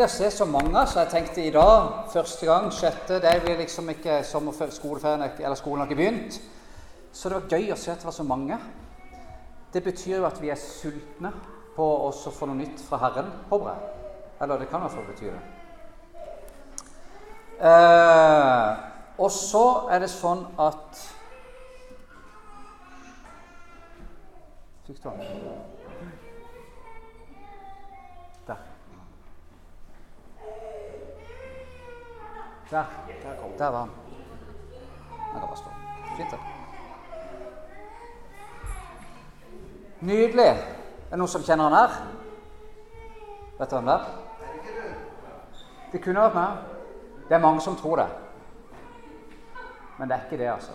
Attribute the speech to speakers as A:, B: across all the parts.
A: nydelig å se så mange. Så jeg tenkte i dag, første gang, sjette Det blir liksom ikke skoleferien eller skolen har ikke begynt. Så det var gøy å se at det var så mange. Det betyr jo at vi er sultne på å få noe nytt fra Herren, håper jeg. Eller det kan i hvert fall bety det. Eh, og så er det sånn at Fikk du den? Der. Der. Der var han. Han kan bare stå. Fint, det. Nydelig. Er det noen som kjenner han her? Vet du hvem det er? Det kunne vært meg. Det er mange som tror det. Men det er ikke det, altså.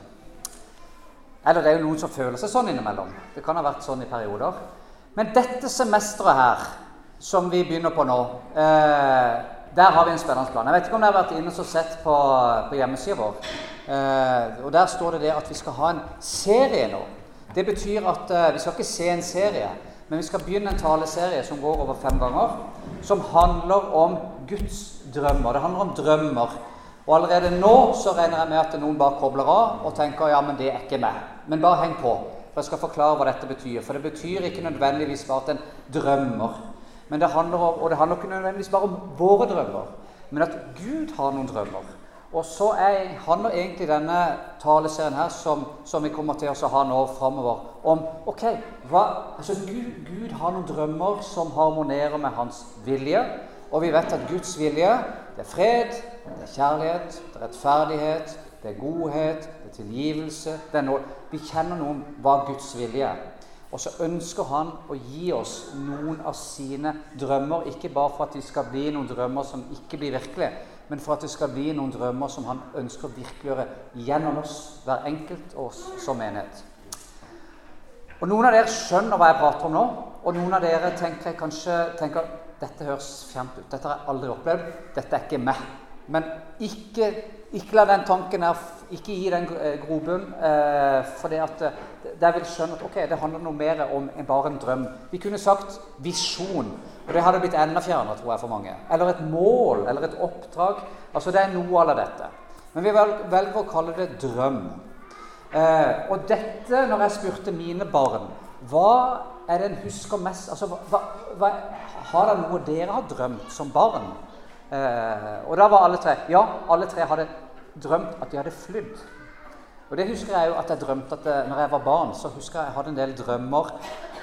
A: Eller det er jo noen som føler seg sånn innimellom. Det kan ha vært sånn i perioder. Men dette semesteret her, som vi begynner på nå, eh, der har vi en spennende plan. Jeg vet ikke om dere har vært inne og sett på, på hjemmesida vår. Eh, og Der står det det at vi skal ha en serie nå. Det betyr at eh, vi skal ikke se en serie, men vi skal begynne en taleserie som går over fem ganger, som handler om Guds drømmer. Det handler om drømmer. Og allerede nå så regner jeg med at noen bare kobler av og tenker ja, men det er ikke meg. Men bare heng på, for jeg skal forklare hva dette betyr. For det betyr ikke nødvendigvis bare at en drømmer. Men det handler om, og det handler ikke nødvendigvis bare om våre drømmer, men at Gud har noen drømmer. Og så er, handler egentlig denne taleserien her, som, som vi kommer til å ha nå framover, om ok, hva, altså Gud, Gud, har noen drømmer som harmonerer med hans vilje. Og vi vet at Guds vilje det er fred, det er kjærlighet, det er rettferdighet, det er godhet, det er tilgivelse det er noe, Vi kjenner noe om hva Guds vilje er. Og så ønsker han å gi oss noen av sine drømmer, ikke bare for at de skal bli noen drømmer som ikke blir virkelige, men for at det skal bli noen drømmer som han ønsker å virkeliggjøre gjennom oss, hver enkelt oss som menighet. Og Noen av dere skjønner hva jeg prater om nå, og noen av dere tenker kanskje tenker, dette høres fjernt ut. Dette har jeg aldri opplevd. Dette er ikke meg. Men ikke, ikke la den tanken her ikke gi den eh, grobunn. Eh, for det eh, der vil skjønne at ok, det handler noe mer om enn bare en drøm. Vi kunne sagt visjon. Og det hadde blitt enda fjernere tror jeg, for mange. Eller et mål, eller et oppdrag. Altså Det er noe av dette. Men vi velger å kalle det drøm. Eh, og dette, når jeg spurte mine barn Hva er det en husker mest altså, hva, hva, Har det noe dere har drømt som barn? Eh, og da var alle tre Ja, alle tre hadde drømt at de hadde flydd. Og det husker jeg jo at jeg drømte at jeg, når jeg var barn, så husker jeg jeg hadde en del drømmer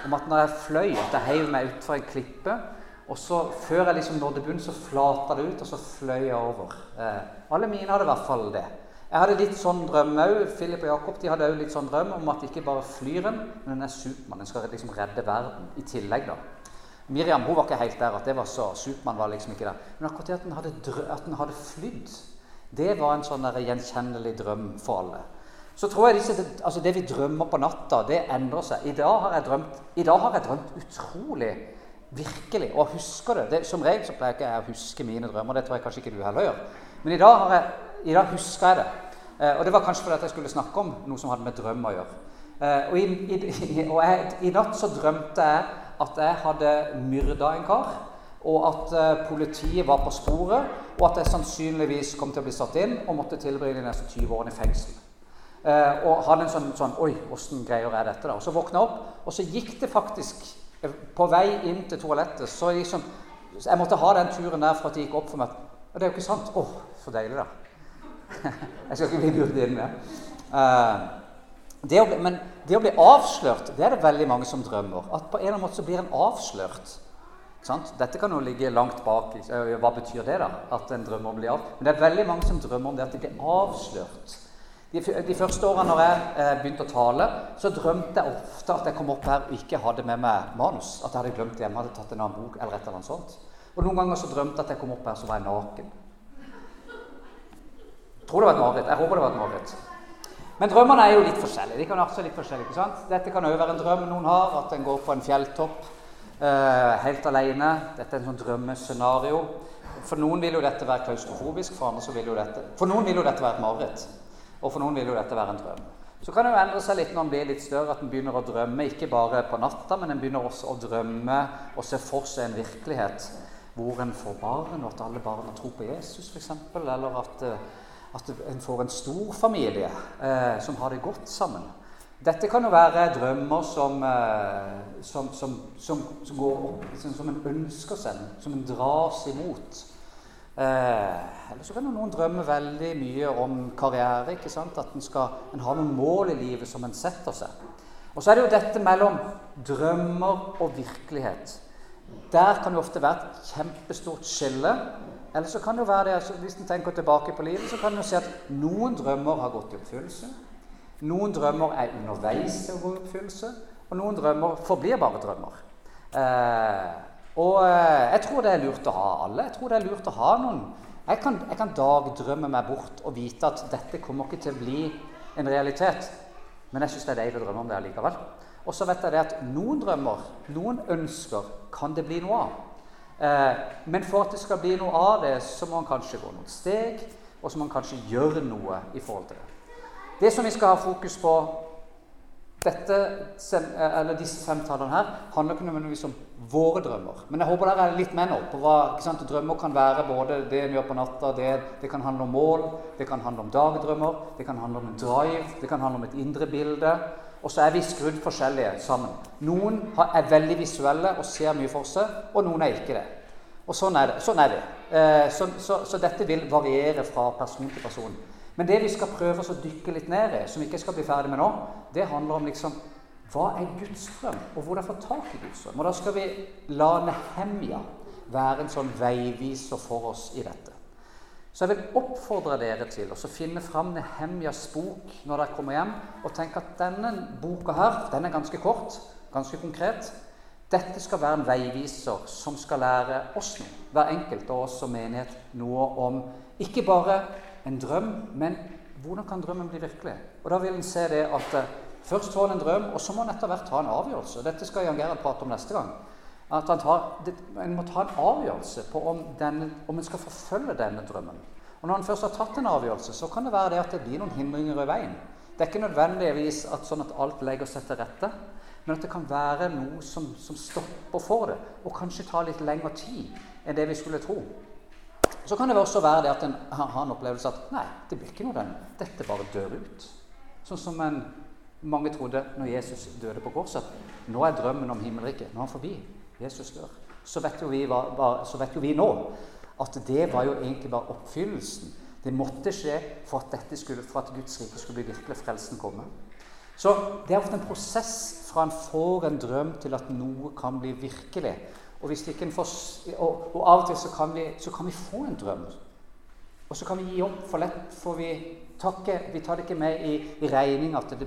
A: om at når jeg fløy, at jeg heiv meg utfor en klippe. Og så før jeg liksom nådde bunnen, så flata det ut, og så fløy jeg over. Eh, alle mine hadde i hvert fall det. Jeg hadde litt sånn drøm òg. Philip og Jakob de hadde òg litt sånn drøm om at ikke bare flyr en, men en er Supermann. En skal liksom redde verden i tillegg, da. Miriam hun var ikke helt der. at det var så, Supermann var liksom ikke der. Men akkurat det at den hadde, at hadde flydd, det var en sånn gjenkjennelig drøm for alle. Så tror jeg disse, altså Det vi drømmer på natta, det endrer seg. I dag har jeg drømt, har jeg drømt utrolig virkelig, og husker det. det. Som regel så pleier jeg ikke å huske mine drømmer. Det tror jeg kanskje ikke du heller gjør. Men i dag, har jeg, i dag husker jeg det. Eh, og det var kanskje fordi at jeg skulle snakke om noe som hadde med drøm å gjøre. Eh, og, i, i, og jeg, i, natt så drømte jeg at jeg hadde myrda en kar. Og at eh, politiet var på sporet, og at jeg sannsynligvis kom til å bli satt inn og måtte tilbringe de neste 20 årene i fengsel. Eh, og hadde en sånn, sånn Oi, åssen greier jeg dette? da? Og så våkna jeg opp, og så gikk det faktisk eh, På vei inn til toalettet så liksom Jeg måtte ha den turen der for at det gikk opp for meg. Og det er jo ikke sant. Å, så deilig, da. jeg skal ikke bli lurt inn med. Uh, det men det å bli avslørt, det er det veldig mange som drømmer. At på en eller annen måte så blir en avslørt. Sant? Dette kan jo ligge langt bak. Hva betyr det, da? At en drømmer å bli avslørt? Men det er veldig mange som drømmer om det at de blir avslørt. De, første årene når jeg eh, begynte å tale, så drømte jeg ofte at jeg kom opp her og ikke hadde med meg manus. At jeg hadde glemt hjemme, hadde tatt en annen bok eller et eller annet sånt. Og noen ganger så drømte jeg at jeg kom opp her, så var jeg naken. Tror det var et mareritt. Jeg håper det var et mareritt. Men drømmene er jo litt forskjellige. De kan også litt forskjellige, ikke sant? Dette kan òg være en drøm noen har, at en går på en fjelltopp eh, helt alene. Dette er en sånn drømmescenario. For noen vil jo dette være klaustrofobisk, for andre så vil jo dette For noen vil jo dette være et mareritt. Og for noen vil jo dette være en drøm. Så kan det jo endre seg litt når en blir litt større, at en begynner å drømme ikke bare på natta, men en begynner også å drømme og se for seg en virkelighet. hvor en får barn, og at alle barna tror på Jesus f.eks. Eller at, eh, at en får en stor familie eh, som har det godt sammen. Dette kan jo være drømmer som, eh, som, som, som går opp, som en ønsker seg, som en dras imot. Eh, eller så kan noen drømme veldig mye om karriere. ikke sant? At en, skal, en har noen mål i livet som en setter seg. Og så er det jo dette mellom drømmer og virkelighet. Der kan det ofte være et kjempestort skille. Eller så kan det være det, altså, Hvis en tenker tilbake på livet, så kan en si at noen drømmer har gått i oppfyllelse. Noen drømmer er underveis til å gå i oppfyllelse, og noen drømmer forblir bare drømmer. Eh, og eh, jeg tror det er lurt å ha alle. Jeg tror det er lurt å ha noen Jeg kan, jeg kan dagdrømme meg bort og vite at dette kommer ikke til å bli en realitet, men jeg syns det er deilig å drømme om det allikevel. Og så vet jeg det at noen drømmer, noen ønsker, kan det bli noe av. Eh, men for at det skal bli noe av det, så må man kanskje gå noen steg, og så må man kanskje gjøre noe i forhold til det. Det som vi skal ha fokus på dette, eller disse samtalene her, handler ikke nødvendigvis om våre drømmer. Men jeg håper dere er litt med nå på hva sant, drømmer kan være. både det en gjør på natta, det, det, kan handle om mål, det kan handle om dagdrømmer, det kan handle om en drive, det kan handle om et indre bilde. Og så er vi skrudd forskjellige sammen. Noen er veldig visuelle og ser mye for seg, og noen er ikke det. Og sånn er det. Sånn er det. Eh, så, så, så dette vil variere fra person til person. Men det vi skal prøve å dykke litt ned i, som vi ikke skal bli ferdig med nå, det handler om liksom hva er Guds drøm, og hvordan få tak i Guds drøm? Og Da skal vi la Nehemja være en sånn veiviser for oss i dette. Så jeg vil oppfordre dere til å finne fram Nehemjas bok når dere kommer hjem, og tenke at denne boka her, den er ganske kort, ganske konkret. Dette skal være en veiviser som skal lære oss noe, hver enkelt av oss som menighet, noe om ikke bare en drøm, men hvordan kan drømmen bli virkelig? Og Da vil en se det at uh, først får en en drøm, og så må en etter hvert ta en avgjørelse. Dette skal Jan Gerhard prate om neste gang. At tar, En må ta en avgjørelse på om, denne, om en skal forfølge denne drømmen. Og Når en først har tatt en avgjørelse, så kan det være det at det blir noen hindringer i veien. Det er ikke nødvendigvis at, sånn at alt legger seg til rette, men at det kan være noe som, som stopper for det, og kanskje tar litt lengre tid enn det vi skulle tro. Så kan det også være det at en har en opplevelse at nei, det blir ikke noe den. Dette bare dør ut. Sånn som en, mange trodde når Jesus døde på korset. Nå er drømmen om himmelriket. Nå er han forbi. Jesus dør. Så vet, vi, så vet jo vi nå at det var jo egentlig bare oppfyllelsen. Det måtte skje for at, skulle, for at Guds rike skulle bli virkelig, frelsen komme. Så det er ofte en prosess fra en får en drøm til at noe kan bli virkelig. Og, får, og, og, av og til så kan, vi, så kan, vi, få en drøm. Og så kan vi gi opp for lett, for vi, takke, vi tar det ikke med i, i regning at det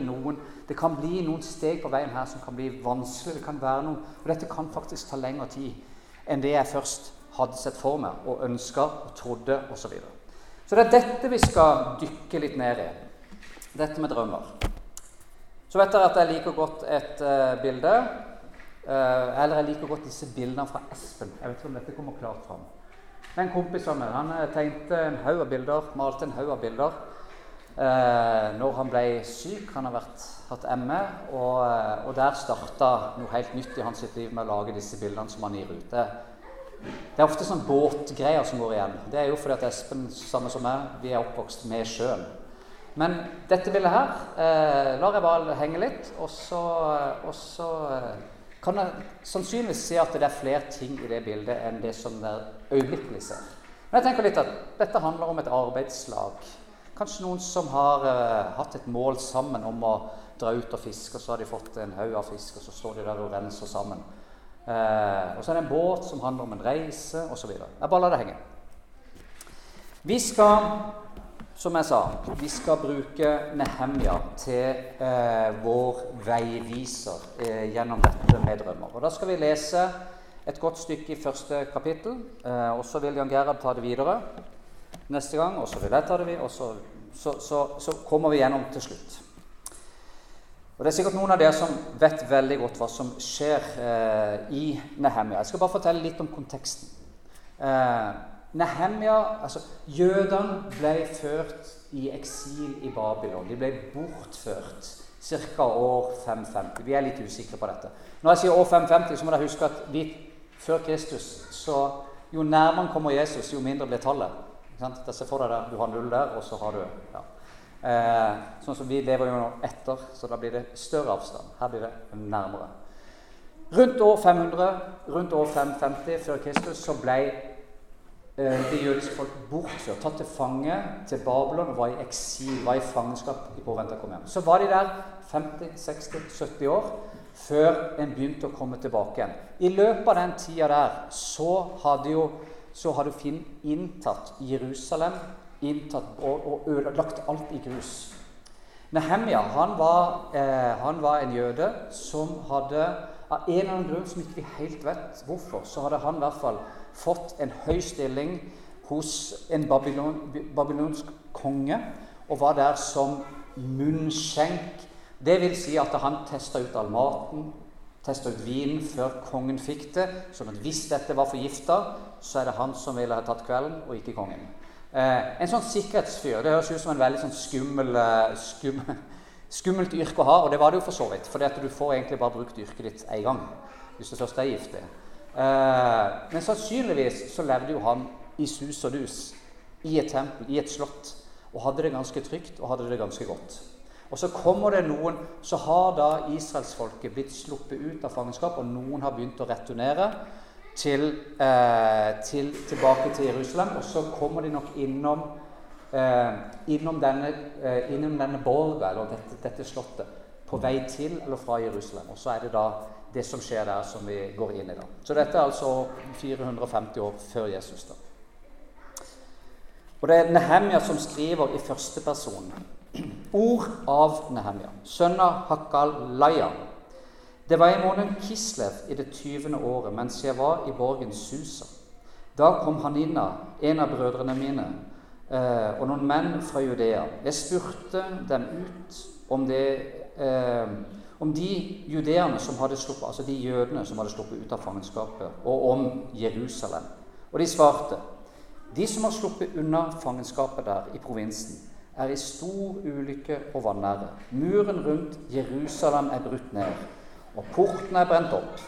A: noen Det kan bli noen steg på veien her som kan bli vanskelig. Det kan være noe, og dette kan faktisk ta lengre tid enn det jeg først hadde sett for meg og ønska og trodde osv. Så, videre. så det er dette vi skal dykke litt ned i. Dette med drømmer. Så vet dere at jeg liker godt et uh, bilde. Uh, eller jeg liker godt disse bildene fra Espen. Jeg vet ikke om dette kommer klart fram. En kompis av meg. Han eh, tegnte en haug av bilder, malte en haug av bilder eh, når han ble syk. Han har vært, hatt ME, og, og der starta noe helt nytt i hans liv med å lage disse bildene som han gir ut. Det, er ofte sånn båtgreier som går igjen. Det er jo fordi at Espen, samme som meg, vi er oppvokst med sjøen. Men dette bildet her eh, lar jeg bare henge litt, og så, og så kan jeg sannsynligvis se at det er flere ting i det bildet enn det som dere øyeblikkelig ser. Men jeg tenker litt at dette handler om et arbeidslag. Kanskje noen som har uh, hatt et mål sammen om å dra ut og fiske, og så har de fått en haug av fisk, og så står de der og renser sammen. Uh, og så er det en båt som handler om en reise, osv. Jeg bare lar det henge. Vi skal som jeg sa, vi skal bruke Nehemja til eh, vår veiviser eh, gjennom dette med drømmer. Og Da skal vi lese et godt stykke i første kapittel. Eh, og Så vil Jan Gerhard ta det videre neste gang, og så vil jeg ta det videre. Og så, så, så, så kommer vi gjennom til slutt. Og Det er sikkert noen av dere som vet veldig godt hva som skjer eh, i Nehemja. Jeg skal bare fortelle litt om konteksten. Eh, Nehemja, altså Jødene ble ført i eksil i Babylon. De ble bortført ca. år 550. Vi er litt usikre på dette. Når jeg sier år 550, så må dere huske at vi før Kristus, så jo nærmere kommer Jesus, jo mindre blir tallet. Der ser for deg der, Du har null der, og så har du ja. eh, Sånn som vi lever jo nå etter, så da blir det større avstand. Her blir det nærmere. Rundt år 500, rundt år 550 før Kristus, så ble det jødiske folk bortført, tatt til fange til Babylon og var i eksil, var i fangenskap i påvente av å komme hjem. Så var de der 50-60-70 år før en begynte å komme tilbake igjen. I løpet av den tida der så hadde jo så hadde Finn inntatt Jerusalem inntatt og, og ødelagt alt i grus. Nehemia han var, eh, han var en jøde som hadde av en eller annen grunn som ikke vi helt vet hvorfor, så hadde han i hvert fall fått en høy stilling hos en babylon, babylonsk konge og var der som munnskjenk. Det vil si at han testa ut all maten, testa ut vinen før kongen fikk det. sånn at hvis dette var forgifta, så er det han som ville ha tatt kvelden, og ikke kongen. Eh, en sånn sikkerhetsfyr det høres ut som en veldig sånn skummel, eh, skummel, skummelt yrke å ha, og det var det jo for så vidt. For du får egentlig bare brukt yrket ditt én gang hvis du først er gift. Eh, men sannsynligvis så levde jo han i sus og dus i et tempel, i et slott, og hadde det ganske trygt og hadde det ganske godt. Og så kommer det noen, så har da israelsfolket blitt sluppet ut av fangenskap, og noen har begynt å returnere til, eh, til, tilbake til Jerusalem. Og så kommer de nok innom, eh, innom, denne, eh, innom denne borgen, eller dette, dette, slottet, på vei til eller fra Jerusalem. Og så er det da det som skjer der, som vi går inn i da. Så dette er altså 450 år før Jesus. da. Og det er Nehemia som skriver i første person. Ord av Nehemia, sønn av Hakalaya. Det var i måneden Kislev i det 20. året, mens jeg var i borgen Susa. Da kom Hanina, en av brødrene mine, eh, og noen menn fra Judea. Jeg spurte dem ut om, det, eh, om de judeerne som hadde sluppet, altså de jødene som hadde sluppet ut av fangenskapet, og om Jerusalem. Og de svarte de som har sluppet unna fangenskapet der i provinsen, er i stor ulykke og vanære. Muren rundt Jerusalem er brutt ned, og portene er brent opp.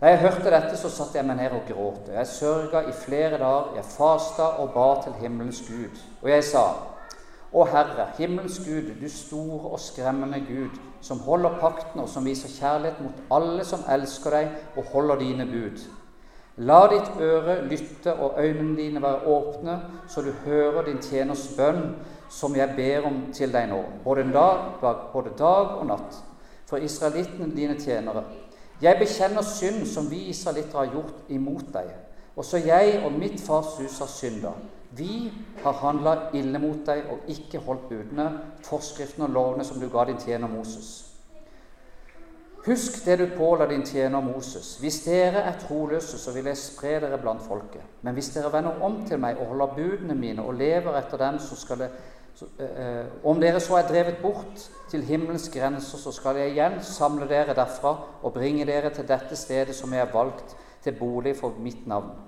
A: Da jeg hørte dette, så satte jeg meg ned og gråt. Jeg sørga i flere dager, jeg fasta og ba til himmelens Gud. Og jeg sa, Å Herre, himmelens Gud, du store og skremmende Gud, som holder pakten og som viser kjærlighet mot alle som elsker deg og holder dine bud. La ditt øre lytte og øynene dine være åpne, så du hører din tjeners bønn, som jeg ber om til deg nå, både dag, både dag og natt, for israelittene dine tjenere. Jeg bekjenner synd som vi israelitter har gjort imot deg. Også jeg og mitt fars hus har synda. Vi har handla ille mot deg og ikke holdt budene, forskriftene og lovene som du ga din tjener Moses. Husk det du påla din tjener Moses. Hvis dere er troløse, så vil jeg spre dere blant folket. Men hvis dere vender om til meg og holder budene mine og lever etter dem, så skal det så, eh, Om dere så er drevet bort til himmelens grenser, så skal jeg igjen samle dere derfra og bringe dere til dette stedet som jeg har valgt til bolig for mitt navn.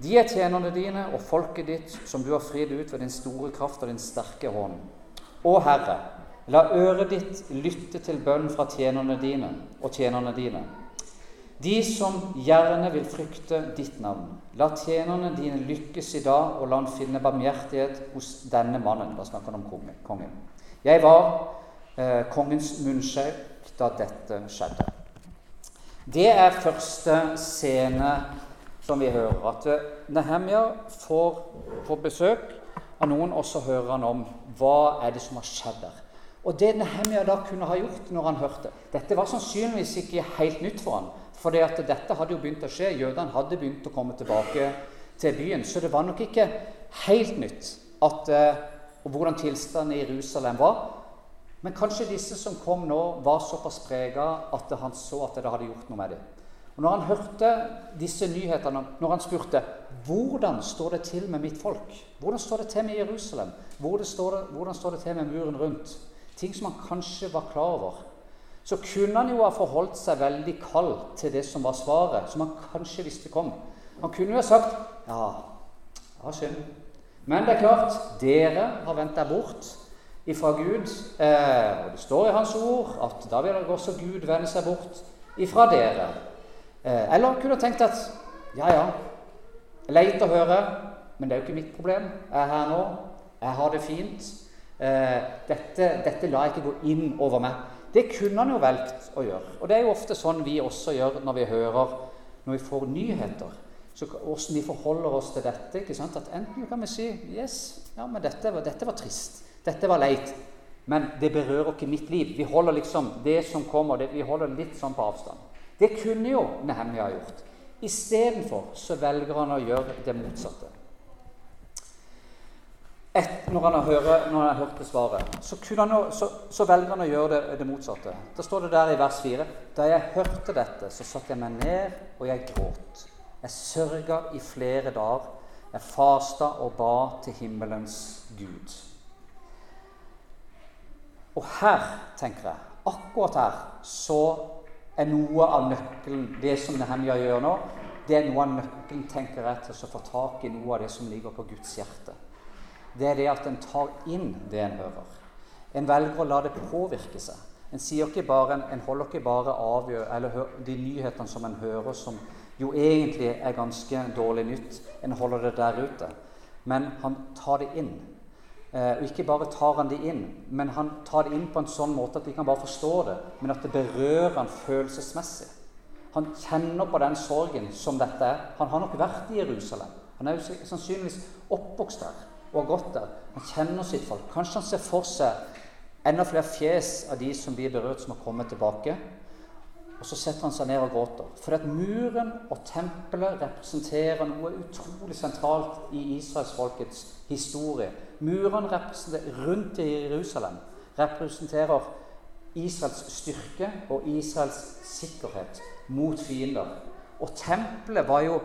A: De er tjenerne dine og folket ditt, som du har fridd ut ved din store kraft og din sterke hånd. Å Herre, La øret ditt lytte til bønn fra tjenerne dine og tjenerne dine. De som gjerne vil frykte ditt navn. La tjenerne dine lykkes i dag, og la han finne barmhjertighet hos denne mannen. Da snakker han om kongen. Jeg var eh, kongens munnsjef da dette skjedde. Det er første scene som vi hører. At Nehemja Nehemia får, får besøk av noen, og så hører han om hva er det som har skjedd der. Og det Nehemia da kunne ha gjort når han hørte Dette var sannsynligvis ikke helt nytt for han, for dette hadde jo begynt å skje. Jødene hadde begynt å komme tilbake til byen. Så det var nok ikke helt nytt at, og hvordan tilstanden i Jerusalem var. Men kanskje disse som kom nå, var såpass prega at han så at det hadde gjort noe med dem. Og Når han hørte disse nyhetene, når han spurte hvordan står det til med mitt folk, hvordan står det til med Jerusalem, hvordan står det, hvordan står det til med muren rundt, ting som han kanskje var klar over, så kunne han jo ha forholdt seg veldig kald til det som var svaret, som han kanskje visste kom. Han kunne jo ha sagt ja, ja, synd. Men det er klart, dere har vendt deg bort ifra Gud. Eh, og det står i Hans ord at da vil også Gud vende seg bort ifra dere. Eh, eller kunne tenkt at ja, ja, leit å høre, men det er jo ikke mitt problem. Jeg er her nå. Jeg har det fint. Eh, dette, dette lar jeg ikke gå inn over meg. Det kunne han jo valgt å gjøre. Og det er jo ofte sånn vi også gjør når vi hører, når vi får nyheter. Så Hvordan vi forholder oss til dette. ikke sant? At Enten kan vi si yes, ja, men dette, dette var trist. Dette var leit. Men det berører ikke mitt liv. Vi holder liksom det som kommer, det, vi holder litt sånn på avstand. Det kunne jo Nehemja gjort. Istedenfor så velger han å gjøre det motsatte. Et, når, han hørt, når han har hørt det svaret, så, han, så, så, velger han å gjøre det, det, motsatte. Da står det der i vers 4.: Da jeg hørte dette, så satte jeg meg ned, og jeg gråt. Jeg sørga i flere dager. Jeg fasta og ba til himmelens Gud. Og her, tenker jeg, akkurat her, så er noe av nøkkelen Det som Nehemja gjør nå, det er noe av nøkkelen tenker jeg, til å få tak i noe av det som ligger på Guds hjerte. Det er det at en tar inn det en hører. En velger å la det påvirke seg. En, ikke bare, en holder ikke bare av de nyhetene som en hører, som jo egentlig er ganske dårlig nytt. En holder det der ute. Men han tar det inn. Eh, og ikke bare tar han det inn, men han tar det inn på en sånn måte at vi kan bare forstå det, men at det berører han følelsesmessig. Han kjenner på den sorgen som dette er. Han har nok vært i Jerusalem. Han er jo sannsynligvis oppvokst der og har gått der. Han kjenner sitt folk. Kanskje han ser for seg enda flere fjes av de som blir berørt, som har kommet tilbake. Og så setter han seg ned og gråter. For at muren og tempelet representerer noe utrolig sentralt i israelsfolkets historie. Murene rundt i Jerusalem representerer Israels styrke og Israels sikkerhet mot fiender. Og tempelet var jo,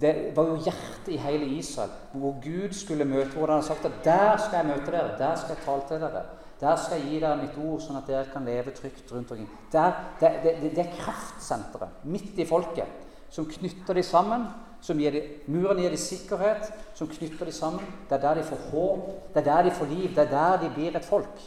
A: det var jo hjertet i hele Israel, hvor Gud skulle møte Hvor han har sagt at 'der skal jeg møte dere', 'der skal jeg tale til dere'. Der skal jeg gi dere mitt ord, sånn at dere kan leve trygt rundt omkring. Der, det, det, det, er kraftsenteret midt i folket som knytter de sammen. Som gir de, Muren gir de sikkerhet, som knytter de sammen. Det er der de får håp, det er der de får liv, det er der de blir et folk.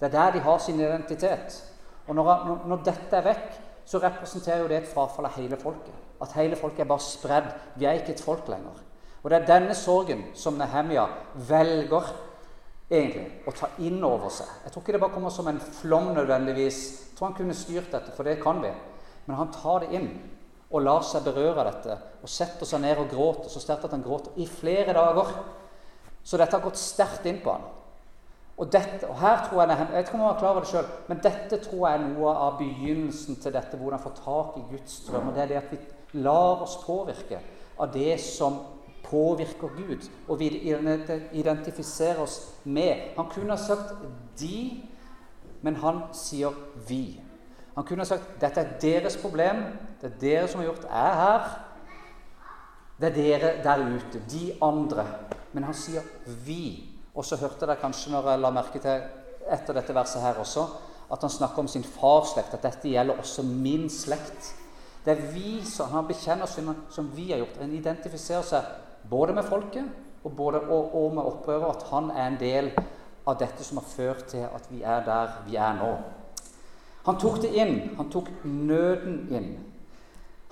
A: Det er der de har sin identitet. Og når, når dette er vekk, så representerer jo det et frafall av hele folket. At hele folket er bare spredd. Vi er ikke et folk lenger. Og det er denne sorgen som Nehemia velger egentlig å ta inn over seg. Jeg tror ikke det bare kommer som en flom nødvendigvis. Jeg tror han kunne styrt dette, for det kan vi. Men han tar det inn og lar seg berøre av dette og setter seg ned og gråter så sterkt at han gråter i flere dager. Så dette har gått sterkt inn på han. Og, dette, og her tror Jeg jeg vet ikke om han var klar det selv, men dette tror jeg er noe av begynnelsen til dette, hvordan få tak i Guds drøm. og Det er det at vi lar oss påvirke av det som påvirker Gud, og vi identifiserer oss med. Han kunne ha sagt 'de', men han sier 'vi'. Han kunne sagt 'dette er deres problem, det er dere som har gjort jeg er her'. Det er dere der ute, de andre. Men han sier 'vi'. Og så hørte dere kanskje når jeg la merke til etter dette verset her også, at han snakker om sin farsslekt, at dette gjelder også min slekt. Det er vi som Han bekjenner synden som vi har gjort. Han identifiserer seg både med folket og, både, og, og med opprøret, at han er en del av dette som har ført til at vi er der vi er nå. Han tok det inn. Han tok nøden inn.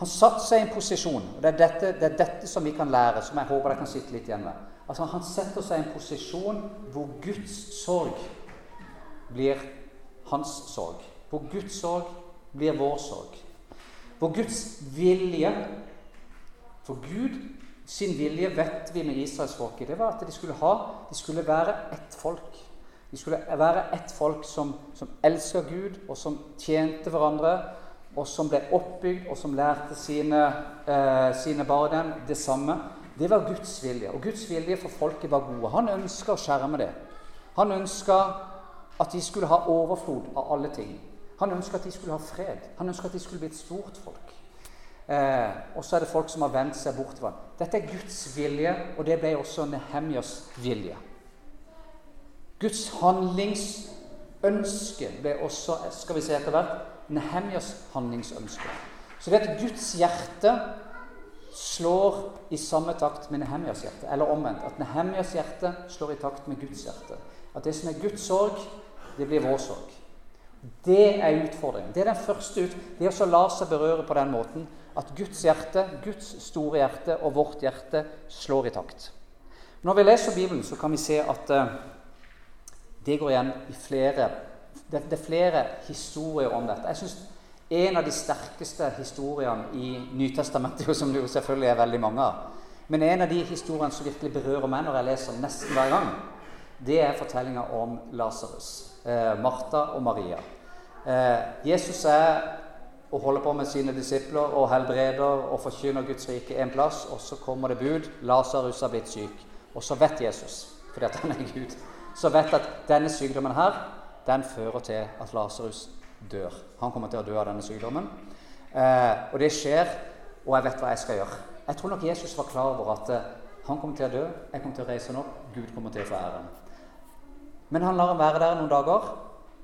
A: Han satte seg i en posisjon, og det er, dette, det er dette som vi kan lære, som jeg håper jeg kan sitte litt igjen med. Altså, Han setter seg i en posisjon hvor Guds sorg blir hans sorg. Hvor Guds sorg blir vår sorg. Hvor Guds vilje For Gud sin vilje vet vi med israelsfolket. Det var at de skulle ha De skulle være ett folk. De skulle være ett folk som, som elska Gud, og som tjente hverandre, og som ble oppbygd, og som lærte sine, eh, sine barn det samme. Det var Guds vilje. Og Guds vilje for folket var gode. Han ønska å skjerme det. Han ønska at de skulle ha overflod av alle ting. Han ønska at de skulle ha fred. Han ønska at de skulle bli et stort folk. Eh, og så er det folk som har vendt seg bort fra Dette er Guds vilje, og det ble også Nehemjas vilje. Guds handlingsønske ble også skal vi se etter hvert, Nehemjas handlingsønske. Så det at Guds hjerte slår i samme takt med Nehemjas hjerte. Eller omvendt. At Nehemjas hjerte slår i takt med Guds hjerte. At det som er Guds sorg, det blir vår sorg. Det er utfordringen. Det er den første ut. Det å la seg berøre på den måten at Guds hjerte, Guds store hjerte og vårt hjerte slår i takt. Når vi leser Bibelen, så kan vi se at uh, det går igjen i flere det, det, er flere historier om dette. Jeg synes En av de sterkeste historiene i Nytestamentet, som det jo selvfølgelig er veldig mange av, men en av de historiene som virkelig berører meg når jeg leser nesten hver gang, det er fortellinga om Lasarus, eh, Martha og Maria. Eh, Jesus er og holder på med sine disipler og helbreder og forkynner Guds rike en plass, og så kommer det bud. Lasarus har blitt syk. Og så vet Jesus, fordi at han er Gud, så vet at denne sykdommen her, den fører til at Lasarus dør. Han kommer til å dø av denne sykdommen. Eh, og det skjer, og jeg vet hva jeg skal gjøre. Jeg tror nok Jesus var klar over at eh, han kommer til å dø, jeg kommer til å reise ham opp, Gud kommer til å få æren. Men han lar ham være der noen dager,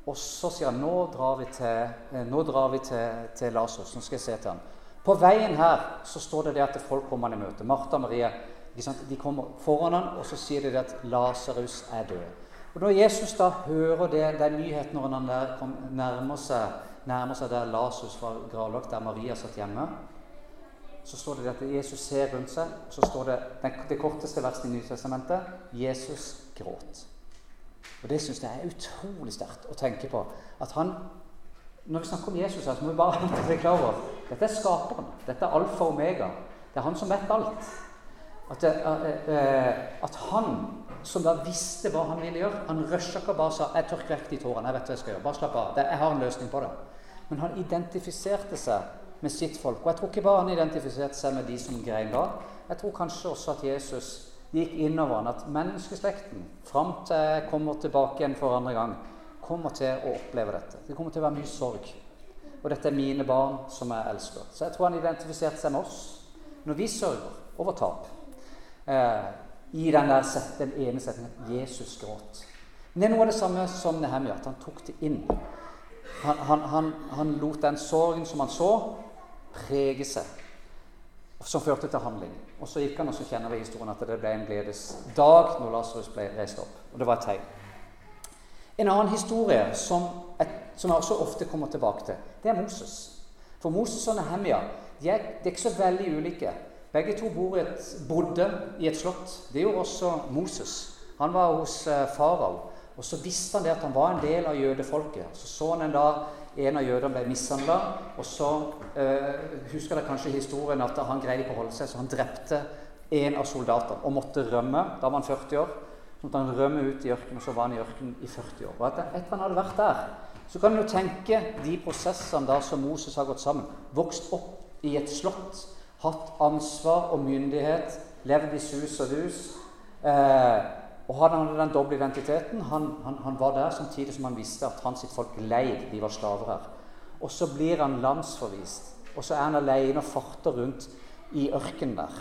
A: og så sier han nå drar vi til, eh, nå drar vi til, til Lasarus. Nå skal jeg se til han. På veien her så står det det at folk kommer han i møte. Martha og Marie de kommer foran han, og så sier de at Lasarus er død. Og Når Jesus da hører det, den nyheten når han der kom, nærmer, seg, nærmer seg der Lasarus var gravlagt, der Maria satt hjemme, så står det at Jesus ser rundt seg, så står det det korteste verset i Nytestamentet Jesus gråt. Og Det syns jeg er utrolig sterkt å tenke på. At han, Når vi snakker om Jesus, her, så må vi bare være klar over dette er skaperen. Dette er alfa og omega. Det er han som vet alt. At, det, eh, at, han som da visste hva han ville gjøre Han rusha ikke og bare sa 'Jeg tørker vekk de tårene. Jeg vet hva jeg skal gjøre. Bare slapp av. Jeg har en løsning på det.' Men han identifiserte seg med sitt folk. Og jeg tror ikke bare han identifiserte seg med de som grein da. Jeg tror kanskje også at Jesus gikk innover han, at menneskeslekten, fram til jeg kommer tilbake igjen for andre gang, kommer til å oppleve dette. Det kommer til å være mye sorg. Og dette er mine barn som jeg elsker. Så jeg tror han identifiserte seg med oss når vi sørger over tap. Eh, I den der den ene setningen Jesus gråt. Men det er noe av det samme som Nehemia, at han tok det inn. Han, han, han, han lot den sorgen som han så, prege seg som førte til handling. Og så gikk han, og så kjenner vi historien at det ble en gledesdag når Lasarus ble reist opp. Og det var et tegn. En annen historie som, et, som, jeg også ofte kommer tilbake til, det er Moses. For Moses og Nehemia de er, de er ikke så veldig ulike. Begge to bodde i et slott. Det gjorde også Moses. Han var hos eh, farao. Og så visste han det at han var en del av jødefolket. Så så han en dag en av jødene ble mishandla. Og så eh, husker dere kanskje historien at han greide ikke å holde seg, så han drepte en av soldatene og måtte rømme. Da var han 40 år. Så måtte han rømme ut i ørkenen, og så var han i ørkenen i 40 år. Og etter han hadde vært der, så kan du tenke de prosessene da som Moses har gått sammen. Vokst opp i et slott, hatt ansvar og myndighet, levd i sus og dus. Eh, og han hadde den doble identiteten. Han, han, han, var der samtidig som han visste at hans folk leid. De var slaver her. Og så blir han landsforvist. Og så er han alene og farter rundt i ørkenen der.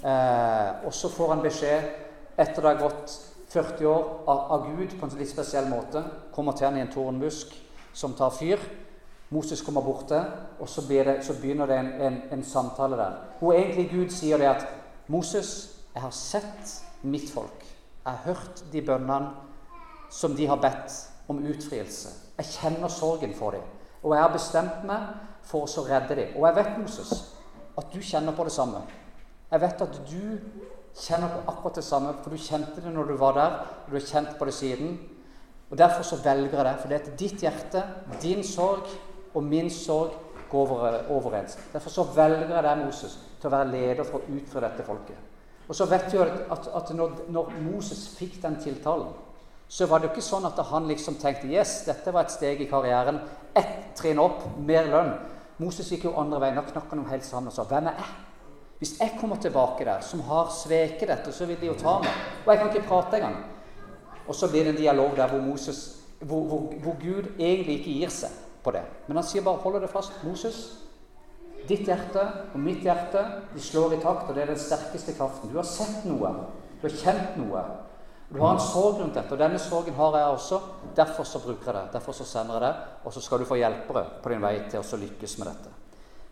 A: Eh, og så får han beskjed, etter det har gått 40 år, av, Gud på en litt spesiell måte. Kommer til han i en tornbusk som tar fyr. Moses kommer borte, og så, det, så begynner det en, en, en, samtale der. Hvor egentlig Gud sier det at 'Moses, jeg har sett mitt folk.' Jeg har hørt de bønnene som de har bedt om utfrielse. Jeg kjenner sorgen for dem. Og jeg har bestemt meg for å redde dem. Og jeg vet, Moses, at du kjenner på det samme. Jeg vet at du kjenner på akkurat det samme, for du kjente det når du var der. Og du har kjent på det siden. Og Derfor så velger jeg det. For det er til ditt hjerte, din sorg og min sorg går overens. Derfor så velger jeg deg, Moses, til å være leder for å utføre dette folket. Og så vet jo at, at når, når, Moses fikk den tiltalen, så var det jo ikke sånn at han liksom tenkte yes, dette var et steg i karrieren. Ett trinn opp, mer lønn. Moses gikk jo andre veien. Da knakk han jo helt sammen og sa hvem er jeg? Hvis jeg kommer tilbake der, som har sveket dette, så vil de jo ta meg. Og jeg kan ikke prate engang. Og så blir det en dialog der hvor, Moses, hvor, hvor, hvor Gud egentlig ikke gir seg på det. Men han sier bare 'hold det fast'. Moses, Ditt hjerte og mitt hjerte de slår i takt, og det er den sterkeste kraften. Du har sett noe. Du har kjent noe. Du har en sorg rundt dette, og denne sorgen har jeg også. Derfor så bruker jeg det. Derfor så sender jeg det, og så skal du få hjelpere på din vei til å lykkes med dette.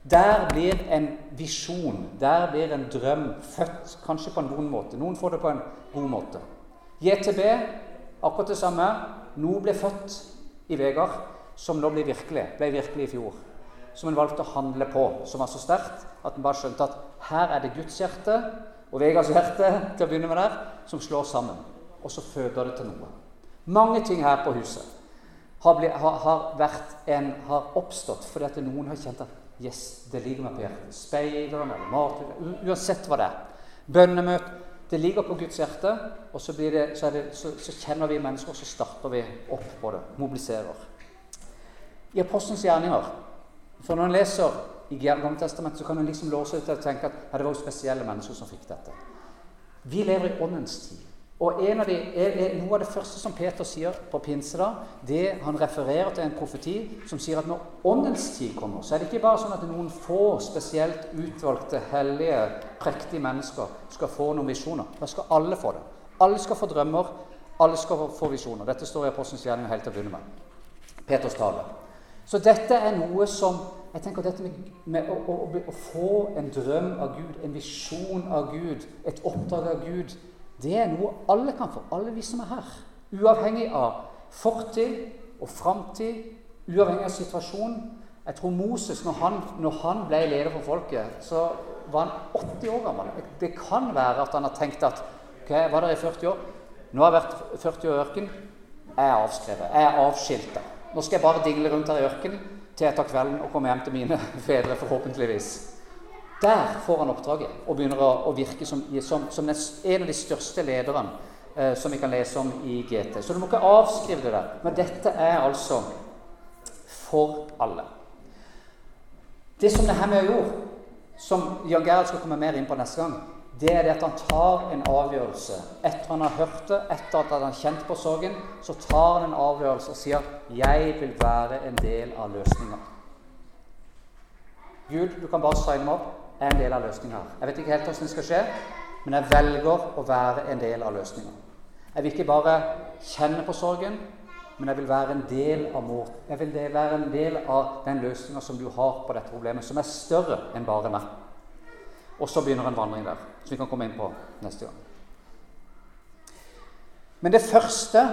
A: Der blir en visjon, der blir en drøm født, kanskje på en vond måte. Noen får det på en god måte. JTB, akkurat det samme. Noe ble født i Vegard som nå blir virkelig. Ble virkelig i fjor som en valgte å handle på, som var så sterkt at en bare skjønte at her er det Guds hjerte og Vegards hjerte til å begynne med der, som slår sammen. Og så føder det til noe. Mange ting her på huset har, ble, har, har, en, har oppstått fordi at noen har kjent at yes, det ligger meg på hjertet. Speideren eller mat Uansett hva det er. Bønnemøte. Det ligger på Guds hjerte, og så, det, så, det, så, så kjenner vi mennesker, og så starter vi opp på det. Mobiliserer. I Apostelens gjerninger For når en leser i Gammeltestamentet, så kan en liksom låse ut og tenke at det var jo spesielle mennesker som fikk dette. Vi lever i åndens tid. Og av de, Noe av det første som Peter sier på pinse, da, det han refererer til en profeti som sier at når åndens tid kommer, så er det ikke bare sånn at noen få spesielt utvalgte, hellige, prektige mennesker skal få noen visjoner. Da skal alle få det. Alle skal få drømmer, alle skal få visjoner. Dette står i Apostelens gjerninger helt til å begynne med. Peters tale. Så dette er noe som jeg tenker Dette med, med å, å, å, få en drøm av Gud, en visjon av Gud, et oppdrag av Gud det er noe alle kan få, alle vi som er her. Uavhengig av fortid og framtid, uavhengig av situasjon. Jeg tror Moses, når han, når han, ble leder for folket, så var han 80 år gammel. Det kan være at han har tenkt at ok, var der i 40 år. Nå har jeg vært 40 år i ørken. Jeg er avskrevet. Jeg er avskilta. Nå skal jeg bare dingle rundt her i ørkenen til jeg tar kvelden og kommer hjem til mine fedre, forhåpentligvis. Der får han oppdraget og begynner å, å virke som, som, som, en av de største lederne eh, som vi kan lese om i GT. Så du må ikke avskrive det der. Men dette er altså for alle. Det som Nehemia gjorde, som Jan Gerhard skal komme mer inn på neste gang, det er det at han tar en avgjørelse. Etter han har hørt det, etter at han har kjent på sorgen, så tar han en avgjørelse og sier 'Jeg vil være en del av løsninga'. Gud, du kan bare signe meg opp er en del av løsninga. Jeg vet ikke helt hvordan det skal skje, men jeg velger å være en del av løsninga. Jeg vil ikke bare kjenne på sorgen, men jeg vil være en del av mor. Jeg vil være en del av den løsninga som du har på dette problemet, som er større enn bare meg. Og så begynner en vandring der, som vi kan komme inn på neste gang. Men det første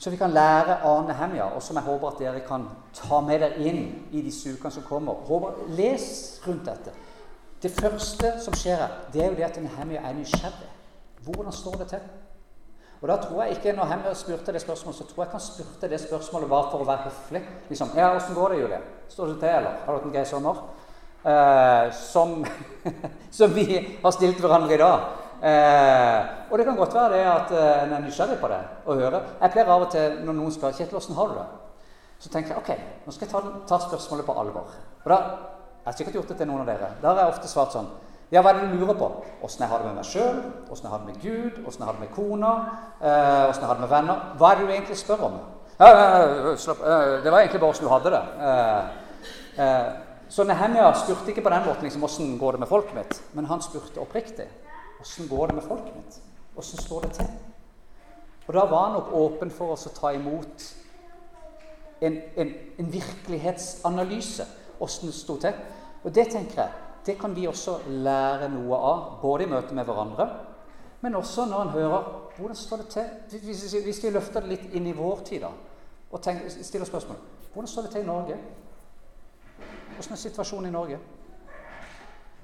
A: som vi kan lære av Nehemia, og som jeg håper at dere kan ta med dere inn i disse ukene som kommer håper, Les rundt dette. Det første som skjer her, det er jo det at Nehemia er nysgjerrig. Hvordan står det til? Og da tror jeg ikke, Når Hemmer spurte det spørsmålet, så tror jeg han spurte det spørsmålet bare for å være høflig. Liksom, ja, 'Åssen går det, Julie? Står det til, eller? Har du hatt en grei sommer?' Eh, som, som, vi har stilt hverandre i dag. Eh, og det kan godt være det at eh, en er nysgjerrig på det og hører. Jeg pleier av og til, når noen spør 'Kjetil, åssen har du det?' Så tenker jeg ok, nå skal jeg ta, ta spørsmålet på alvor. Og da jeg har sikkert gjort det til noen av dere. Da har jeg ofte svart sånn Ja, hva er det du lurer på? Åssen jeg har det med meg sjøl? Åssen jeg har det med Gud? Åssen jeg har det med kona? Eh, åssen jeg har det med venner? Hva er det du egentlig spør om? Ja, slapp, det var egentlig bare åssen du hadde det. Så Nehemia spurte ikke på den måten liksom, åssen går det med folket mitt, men han spurte oppriktig. Åssen går det med folket mitt? Åssen står det til? Og da var han nok åpen for oss å ta imot en, en, en virkelighetsanalyse åssen det sto til. Og det tenker jeg, det kan vi også lære noe av, både i møte med hverandre, men også når en hører hvordan står det til hvis vi løfter det litt inn i vår tid da, og tenker, stiller spørsmål hvordan står det til i Norge? Hvordan er situasjonen i Norge?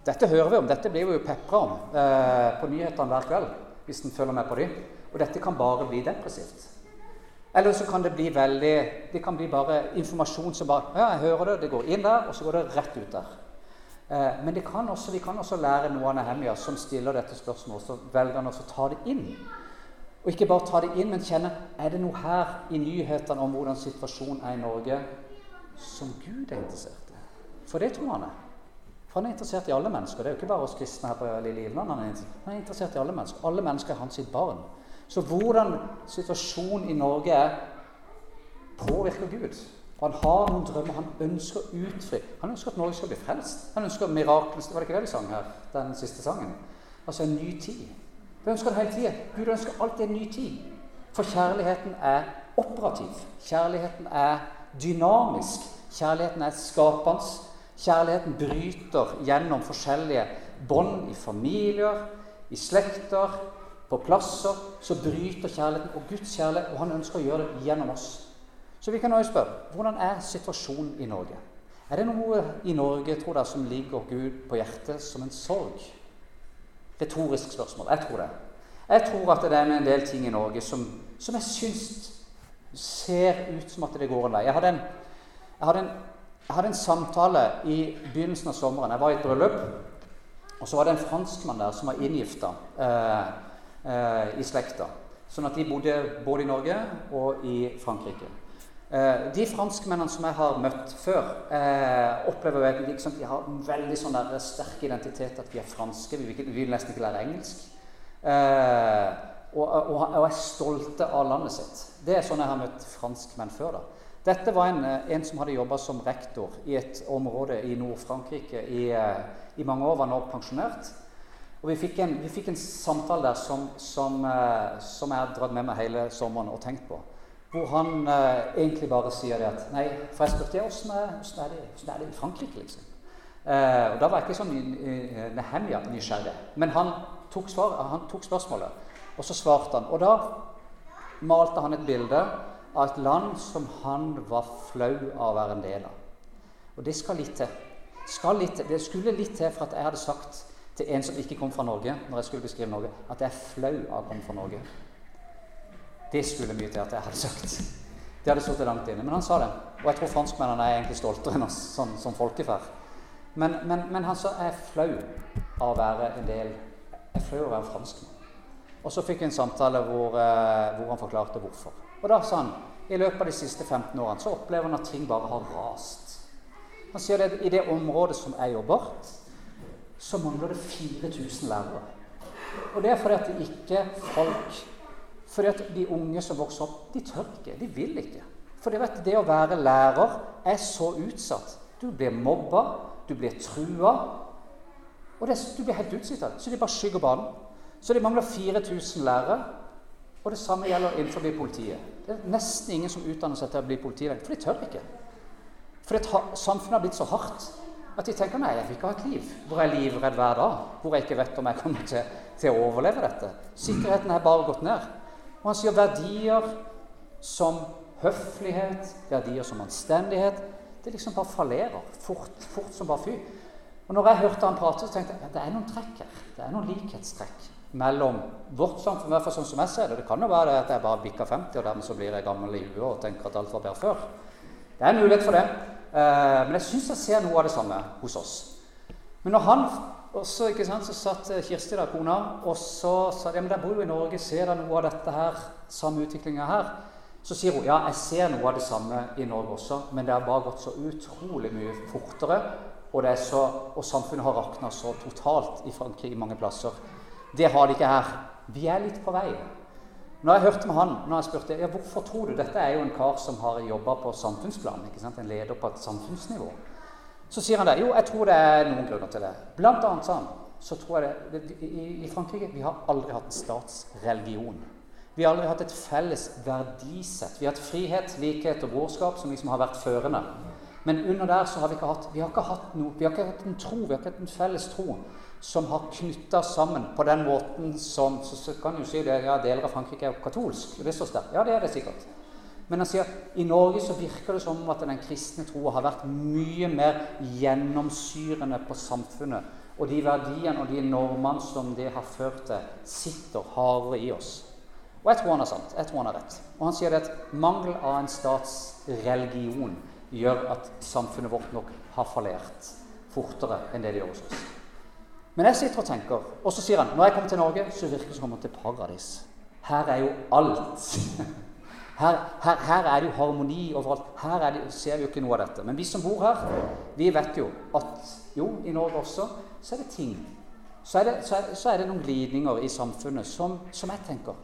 A: Dette hører vi om, dette blir vi jo pepra om eh, på nyhetene hver kveld. hvis en følger med på dem. Og dette kan bare bli depressivt. Eller så kan det bli veldig Det kan bli bare informasjon som bare Ja, jeg hører det, det går inn der, og så går det rett ut der. Eh, men kan også, vi kan også lære noe av Nehemia som stiller dette spørsmålet. Så velger han også å ta det inn. Og ikke bare ta det inn, men kjenne er det noe her i nyhetene om hvordan situasjonen er i Norge, som Gud er interessert. For det tror han er. For han er interessert i alle mennesker. Det er jo ikke bare oss kristne her på Lille Ivland. Han er interessert i alle mennesker. Alle mennesker er hans sitt barn. Så hvordan situasjonen i Norge er, påvirker Gud. Og han har noen drømmer han ønsker å utfri. Han ønsker at Norge skal bli frelst. Han ønsker miraklene Var det ikke det vi sang her, den siste sangen? Altså en ny tid. Det ønsker han hele tida. Gud ønsker alltid en ny tid. For kjærligheten er operativ. Kjærligheten er dynamisk. Kjærligheten er skapende. Kjærligheten bryter gjennom forskjellige bånd i familier, i slekter, på plasser så bryter kjærligheten og Guds kjærlighet, og han ønsker å gjøre det gjennom oss. Så vi kan også spørre hvordan er situasjonen i Norge? Er det noe i Norge tror dere, som ligger Gud på hjertet som en sorg? Retorisk spørsmål. Jeg tror det. Jeg tror at det er en del ting i Norge som, som jeg syns ser ut som at det går en vei. Jeg hadde en, jeg hadde en, jeg hadde en samtale i begynnelsen av sommeren. Jeg var i et bryllup. Og så var det en franskmann der som var inngifta eh, eh, i slekta. Sånn at de bodde både i Norge og i Frankrike. Eh, de franskmennene som jeg har møtt før, eh, opplever jeg liksom, de har en veldig sånn der sterk identitet at vi er franske. Vi vil, vi vil nesten ikke lære engelsk. Eh, og, og, og, er stolte av landet sitt. Det er sånn jeg har møtt franskmenn før. da. Dette var en, eh, en som hadde jobba som rektor i et område i Nord-Frankrike i, eh, i, mange år, var nå pensjonert. Og vi fikk en, vi fikk en samtale der som, som, eh, som, jeg har dratt med meg hele sommeren og tenkt på. Hvor han eh, egentlig bare sier det at Nei, for jeg spurte åssen er, er, er, det i Frankrike, liksom. Eh, og Da var jeg ikke sånn Nehemja nysgjerrig. Men han tok, svar, han tok spørsmålet, og så svarte han. Og da malte han et bilde av et land som han var flau av å være en del av. Og det skal litt til. Skal litt. Det skulle litt til for at jeg hadde sagt til en som ikke kom fra Norge, når jeg skulle beskrive Norge, at jeg er flau av å komme fra Norge. Det skulle mye til at jeg hadde sagt. Det hadde sittet langt inne. Men han sa det. Og jeg tror franskmennene er egentlig stoltere enn oss som, som folkeferd. Men, men, men, han sa jeg er flau av å være en del Jeg er flau av å være franskmann. Og så fikk vi en samtale hvor, eh, hvor han forklarte hvorfor. Og da sa han i løpet av de siste 15 årene så opplever han at ting bare har rast. Han sier at i det området som jeg jobber, så mangler det 4000 lærere. Og det er fordi at det ikke folk Fordi at de unge som vokser opp, de tør ikke. De vil ikke. For vet, det å være lærer er så utsatt. Du blir mobba, du blir trua. Og det, du blir helt utslitt av det. Så de bare skygger banen. Så de mangler 4000 lærere. Og det samme gjelder innenfor politiet. Det er nesten ingen som utdanner seg til å bli politilege, for de tør ikke. For samfunnet har blitt så hardt at de tenker nei, jeg vil ikke ha et liv hvor jeg er livredd hver dag. Hvor jeg ikke vet om jeg kommer til, til å overleve dette. Sikkerheten er bare gått ned. Og han sier verdier som høflighet, verdier som anstendighet Det liksom bare fallerer fort, fort som bare fy. Og når jeg hørte han prate, så tenkte jeg at det er noen trekk her. Det er noen likhetstrekk mellom vårt samfunn, i hvert fall sånn som jeg ser det. Det kan jo være at jeg bare bikker 50, og dermed så blir jeg gammel i huet og tenker at alt var bedre før. Det er en mulighet for det. Eh, men jeg syns jeg ser noe av det samme hos oss. Men når han også, ikke sant, så satt Kirsti der, kona, og så sa ja, men der bor jo i Norge, ser dere noe av dette her, samme utviklinga her? Så sier hun ja, jeg ser noe av det samme i Norge også, men det har bare gått så utrolig mye fortere. Og, så, og samfunnet har rakna så totalt i Frankrike mange plasser det har de ikke her. Vi er litt på vei. Når jeg hørte med han, når jeg spurte ja, hvorfor tror du dette er jo en kar som har jobba på samfunnsplan, ikke sant? en leder på et samfunnsnivå, så sier han det. Jo, jeg tror det er noen grunner til det. Blant annet sa så tror jeg det, det i, I Frankrike vi har aldri hatt en statsreligion. Vi har aldri hatt et felles verdisett. Vi har hatt frihet, likhet og brorskap som liksom har vært førende. Men under der så har vi ikke hatt vi har ikke hatt noe, vi har ikke hatt en tro, vi har ikke hatt en felles tro som har knytta sammen på den måten som Så, så kan du si det, ja, deler av Frankrike er jo katolsk. det er sterkt. Ja, det er det sikkert. Men han sier i Norge så virker det som at den kristne troa har vært mye mer gjennomsyrende på samfunnet. Og de verdiene og de normene som det har ført til, sitter hardere i oss. Og jeg tror han har sant. Jeg tror han har rett. Og han sier at mangel av en statsreligion gjør at samfunnet vårt nok har fallert fortere enn det det gjør hos oss. Men jeg sitter og tenker, og så sier han når jeg kommer til Norge, så virker det som om jeg kommer til paradis. Her er jo alt. Her, her, her er det jo harmoni overalt. Her det, ser vi jo ikke noe av dette. Men vi som bor her, vi vet jo at jo, i Norge også, så er det ting. Så er det, så er, så er det noen glidninger i samfunnet som, som jeg tenker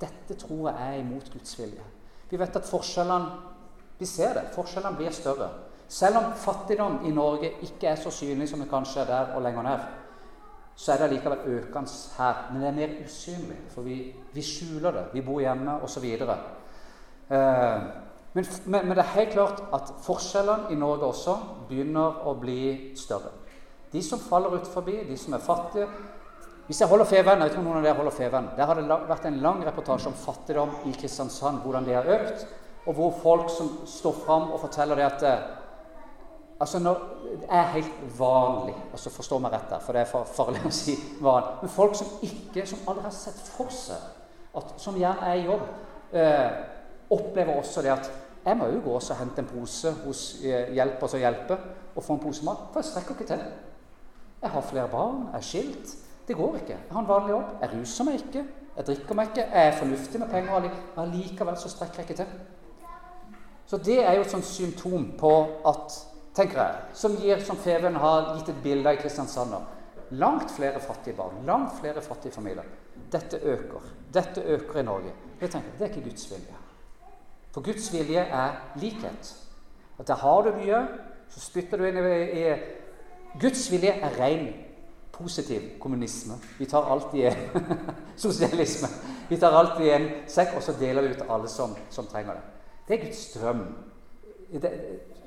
A: Dette tror jeg er imot Guds vilje. Vi vet at forskjellene Vi ser det. Forskjellene blir større. Selv om fattigdom i Norge ikke er så synlig som det kanskje er der og lenger ned, så er det likevel økende her. Men det er mer usynlig, for vi, vi skjuler det. Vi bor hjemme, osv. Eh, men, men, men det er helt klart at forskjellene i Norge også begynner å bli større. De som faller ut forbi, de som er fattige Hvis jeg holder Feven, jeg vet ikke om noen av dere holder Feven, Der har det vært en lang reportasje om fattigdom i Kristiansand, hvordan det har økt, og hvor folk som står fram og forteller det at Altså når, er helt vanlig, altså forstå meg rett der, for det er farlig å si vanlig. Men folk som ikke, som aldri har sett for seg, at, som gjerne er i jobb, eh, opplever også det at jeg må jo gå og hente en pose hos eh, hjelper som hjelper, og få en pose mat. For jeg strekker ikke til. Jeg har flere barn, jeg er skilt. Det går ikke. Jeg har en vanlig jobb. Jeg ruser meg ikke. Jeg drikker meg ikke. Jeg er fornuftig med penger. Men likevel så strekker jeg ikke til. Så det er jo et sånt symptom på at tenker jeg, som gir, som Feven har gitt et bilde av i Kristiansand Langt flere fattige barn, langt flere fattige familier. Dette øker. Dette øker i Norge. Jeg tenker, Det er ikke Guds vilje. For Guds vilje er likhet. At der har du mye, så spytter du inn i, i Guds vilje er ren positiv kommunisme. Vi tar alt i en sosialisme. Vi tar alt i en sekk, og så deler vi ut alle som, som, trenger det. Det er Guds drøm. Det,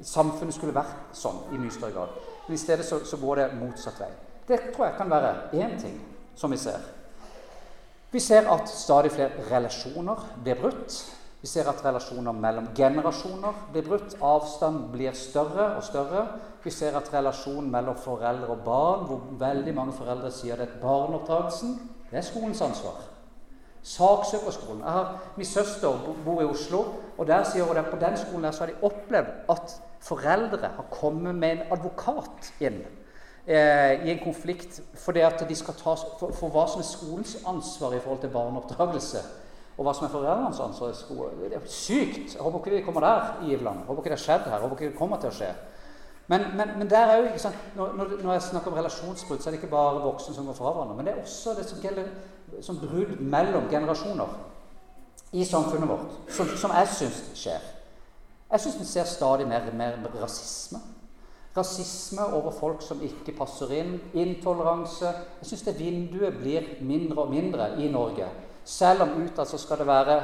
A: samfunnet skulle vært sånn i mye større grad. Men i stedet så, så går det motsatt vei. Det tror jeg kan være én ting som vi ser. Vi ser at stadig flere relasjoner blir brutt. Vi ser at relasjoner mellom generasjoner blir brutt. Avstand blir større og større. Vi ser at relasjonen mellom foreldre og barn, hvor veldig mange foreldre sier det er barneoppdragelsen, det er skolens ansvar. Saksøkerskolen. Jeg har, Min søster bor i Oslo, og der sier hun at på den skolen der så har de opplevd at foreldre har kommet med en advokat inn eh, i en konflikt fordi at de skal ta for, for hva som er skolens ansvar i forhold til barneoppdragelse og hva som er foreldrenes ansvar. Det er sykt. Jeg håper ikke vi kommer der i Ivland. Jeg håper ikke det har skjedd her. Jeg håper ikke det kommer til å skje. Men, men, men der er jo, ikke sant, når, når, jeg snakker om relasjonsbrudd, så er det ikke bare voksne som går fra hverandre. Men det er også det som gjelder som brudd mellom generasjoner i samfunnet vårt, som, som jeg syns skjer. Jeg syns vi ser stadig mer, mer rasisme. Rasisme over folk som ikke passer inn. Intoleranse. Jeg syns det vinduet blir mindre og mindre i Norge. Selv om utad så skal det være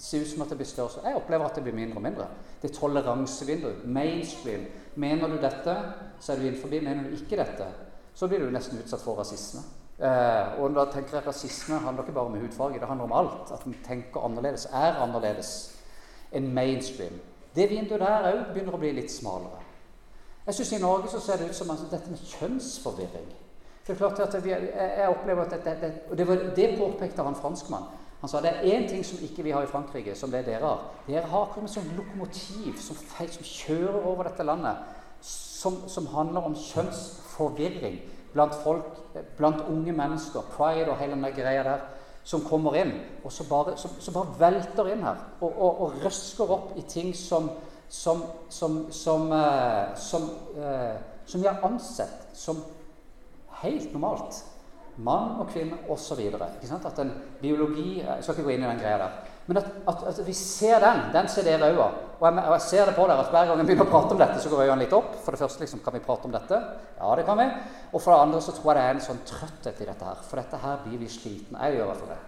A: se ut som at det blir større. Jeg opplever at det blir mindre og mindre. Det er toleransevinduet, mainstream. Mener du dette, så er du innenfor. Mener du ikke dette, så blir du nesten utsatt for rasisme. Eh, og da tenker jeg Rasisme handler ikke bare om hudfarge, det handler om alt. At en tenker annerledes, er annerledes enn mainstream. Det vinduet der òg begynner å bli litt smalere. Jeg synes I Norge så ser det ut som altså, dette med kjønnsforvirring det er klart at vi, jeg opplever at det, det, og det, det påpekte han franskmann. Han sa det er én ting som ikke vi har i Frankrike, som det dere har. Dere har kommet som lokomotiv som, feil, som kjører over dette landet, som, som, handler om kjønnsforvirring blant folk, blant unge mennesker. Pride og hele den greia der. Som kommer inn, og så bare, som, som bare velter inn her. Og, og, og, røsker opp i ting som som, som, som, eh, som, som vi har ansett som helt normalt. Mann og kvinne osv. At en biologi Jeg skal ikke gå inn i den greia der. Men at, at, at vi ser den. Den ser dere òg. Og, jeg, og jeg ser det på dere at hver gang jeg begynner å prate om dette, så går øynene litt opp. For det første liksom, kan vi prate om dette. Ja, det kan vi. Og for det andre så tror jeg det er en sånn trøtthet i dette her. For dette her blir vi slitne. Jeg gjør i hvert fall det.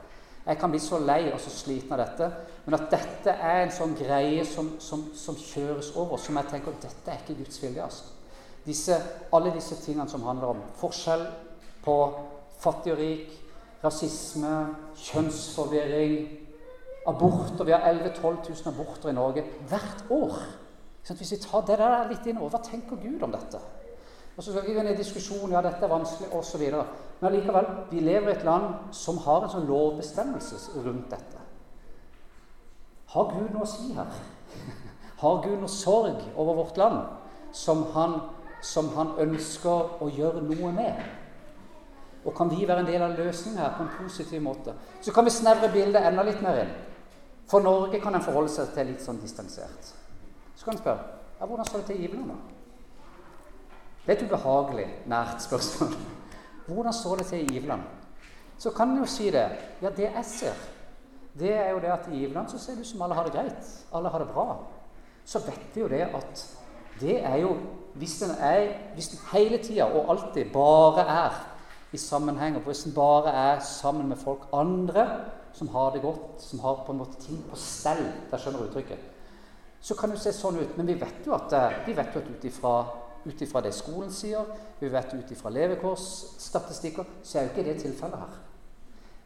A: Jeg kan bli så lei og så sliten av dette. Men at dette er en sånn greie som, som, som kjøres over, som jeg tenker dette er ikke Guds vilje. altså disse, alle disse tingene som handler om forskjell på fattig og rik, rasisme, kjønnsforvirring, aborter Vi har 11 000-12 000 aborter i Norge hvert år. Hvis vi tar det der litt inn over, hva tenker Gud om dette? Og så skal vi inn i diskusjon ja, dette er vanskelig, osv. Men allikevel, vi lever i et land som har en sånn lovbestemmelse rundt dette. Har Gud noe å si her? Har Gud noe sorg over vårt land som han som han ønsker å gjøre noe med. Og kan vi være en del av løsningen her på en positiv måte? Så kan vi snevre bildet enda litt mer inn. For Norge kan en forholde seg til litt sånn distansert. Så kan en spørre ja, hvordan står det til i da? Det er et ubehagelig nært spørsmål. Hvordan står det til i Iveland? Så kan en jo si det. Ja, det jeg ser, det er jo det at i Iveland så ser det ut som alle har det greit. Alle har det bra. Så vet vi jo det at det er jo hvis den hele tida og alltid bare er i sammenheng, og hvis den bare er sammen med folk andre som har det godt, som har på en måte ting på stell Der skjønner uttrykket. Så kan det se sånn ut. Men vi vet jo at, eh, vi at ut ifra det skolen sier, vi vet ut ifra levekårsstatistikker, så er jo ikke det tilfellet her.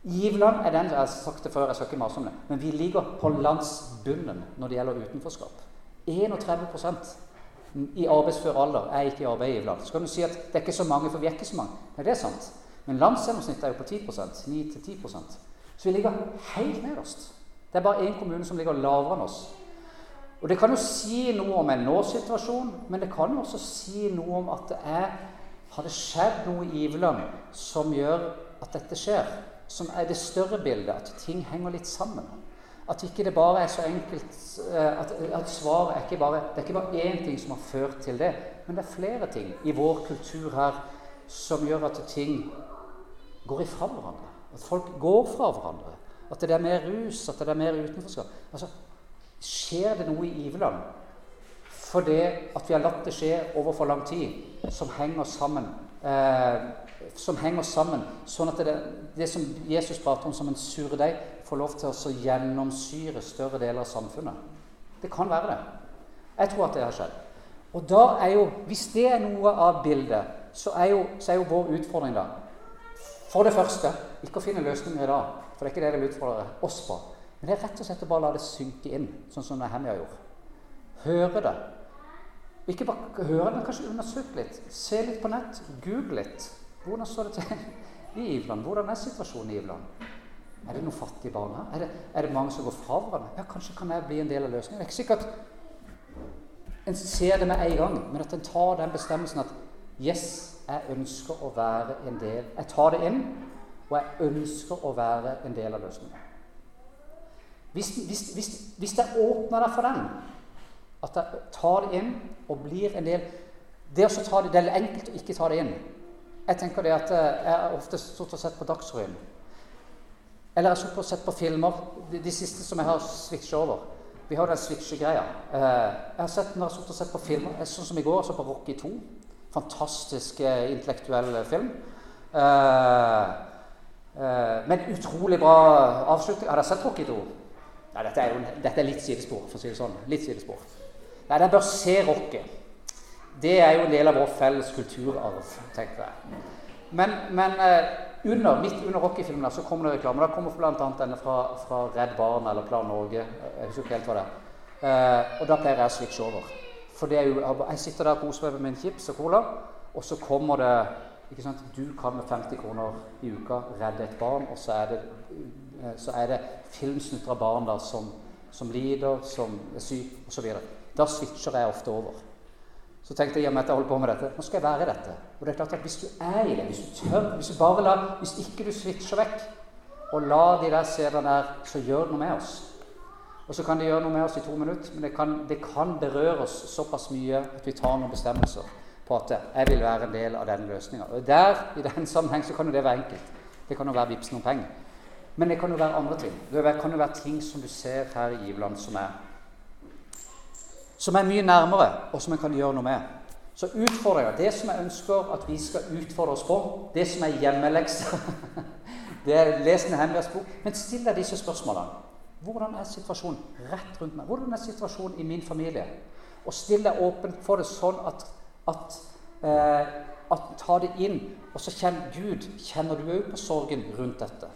A: Giveland er den, jeg har sagt det før, jeg skal ikke mase om det, men vi ligger på landsbunnen når det gjelder utenforskap. 31% i arbeidsfør alder er ikke i arbeid i Giveland. Så kan du si at det er ikke så mange, for vi er ikke så mange. Nei, det er sant. Men landsgjennomsnittet er jo på 10% 9-10 Så vi ligger helt nederst. Det er bare én kommune som ligger lavere enn oss. Og Det kan jo si noe om en nå-situasjon, men det kan jo også si noe om at det er Har det skjedd noe i Iveland som gjør at dette skjer? Som er det større bildet, at ting henger litt sammen? At ikke det bare er så enkelt eh, at, at svaret er ikke bare Det er ikke bare én ting som har ført til det, men det er flere ting i vår kultur her som gjør at ting går ifra hverandre. At folk går fra hverandre. At det er mer rus, at det er mer utenforskap. Altså, skjer det noe i Iveland fordi at vi har latt det skje over for lang tid, som henger sammen eh, som henger sammen, sånn at det, det som Jesus prater om som en surdeig, får lov til å gjennomsyre større deler av samfunnet. Det kan være det. Jeg tror at det har skjedd. Og da er jo, Hvis det er noe av bildet, så er jo, så er jo vår utfordring da For det første ikke å finne løsninger i dag, for det er ikke det jeg vil utfordre oss på. Men det er rett og slett å bare la det synke inn, sånn som Nehemia gjorde. Høre det. Ikke bare høre det, men kanskje undersøke litt. Se litt på nett. Google litt. Hvordan står det til i Ivland? Hvordan er situasjonen i Ivland? Er det noen fattige barn her? Er det, er det mange som går fra hverandre? Ja, kanskje kan jeg bli en del av løsningen. Det er ikke sikkert en ser det med en gang, men at en tar den bestemmelsen at Yes, jeg ønsker å være en del Jeg tar det inn, og jeg ønsker å være en del av løsningen. Hvis, hvis, hvis, hvis jeg åpner deg for den, at jeg tar det inn og blir en del Det, ta det, det er enkelt å ikke ta det inn. Jeg tenker det at eh, jeg har ofte og sett på Dagsrevyen. Eller jeg har sett på filmer. De, de, siste som jeg har switcha over. Vi har den switche-greia. jeg har sett når jeg har sett på filmer, sånn som i går, så på Rocky 2. Fantastisk eh, intellektuell film. Men utrolig bra avslutning. Har dere sett Rocky 2? Nei, dette er, jo, dette er litt sidespor, for å si det sånn. Litt sidespor. Nei, dere bør se Rocky. Det er jo en del av vår felles kulturarv, tenker jeg. Men, men uh, under, midt under Rocky-filmen så kommer det reklame. Da kommer bl.a. denne fra, fra, Redd Barna eller Plan Norge. Jeg husker ikke helt hva det er. Uh, og da pleier jeg å switche over. For jo, jeg sitter der og koser meg med min chips og cola, og så kommer det ikke sant, Du kan med 50 kroner i uka redde et barn, og så er det Eh, så er det filmsnutter av barn der som, som lider, som er syke osv. Da switcher jeg ofte over. Så tenkte jeg at jeg holder på med dette, nå skal jeg være i dette. Og det er klart at Hvis du er i det, hvis du tør, hvis du bare lar hvis ikke du switcher vekk, og la de der scenene der, så gjør det noe med oss. Og så kan det gjøre noe med oss i to minutter, men det kan, det kan berøre oss såpass mye at vi tar noen bestemmelser på at jeg vil være en del av denne løsninga. Og der, i den sammenheng, så kan jo det være enkelt. Det kan jo være vips noen penger. Men det kan jo være andre ting. Det kan jo være ting som du ser her i Giveland som er som er mye nærmere, og som en kan gjøre noe med. Så utfordringa Det som jeg ønsker at vi skal utfordre oss på, det som er hjemmelekser Det er les Nehemjas bok. Men still deg disse spørsmålene. Hvordan er situasjonen rett rundt meg? Hvordan er situasjonen i min familie? Og stille åpent for det sånn at, at, eh, at Ta det inn. Og så kjenner Gud Kjenner du òg på sorgen rundt dette?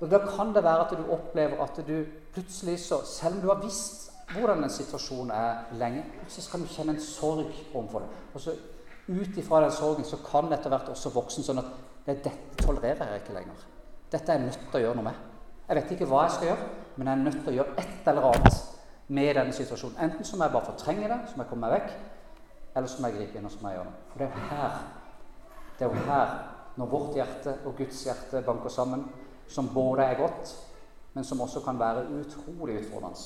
A: Og Da kan det være at du opplever at du plutselig, så, selv om du har visst hvordan en situasjon er lenge, så kan du kjenne en sorg overfor det. Og så Ut ifra den sorgen så kan det etter hvert også voksen sånn at det, dette tolererer jeg ikke lenger. Dette er jeg nødt til å gjøre noe med. Jeg vet ikke hva jeg skal gjøre, men jeg er nødt til å gjøre et eller annet med denne situasjonen. Enten så må jeg bare fortrenge det, så må jeg komme meg vekk, eller så må jeg gripe inn og så må jeg gjøre noe. For det er jo her, det er jo her, når vårt hjerte og Guds hjerte banker sammen, som både er godt, men som også kan være utrolig utfordrende.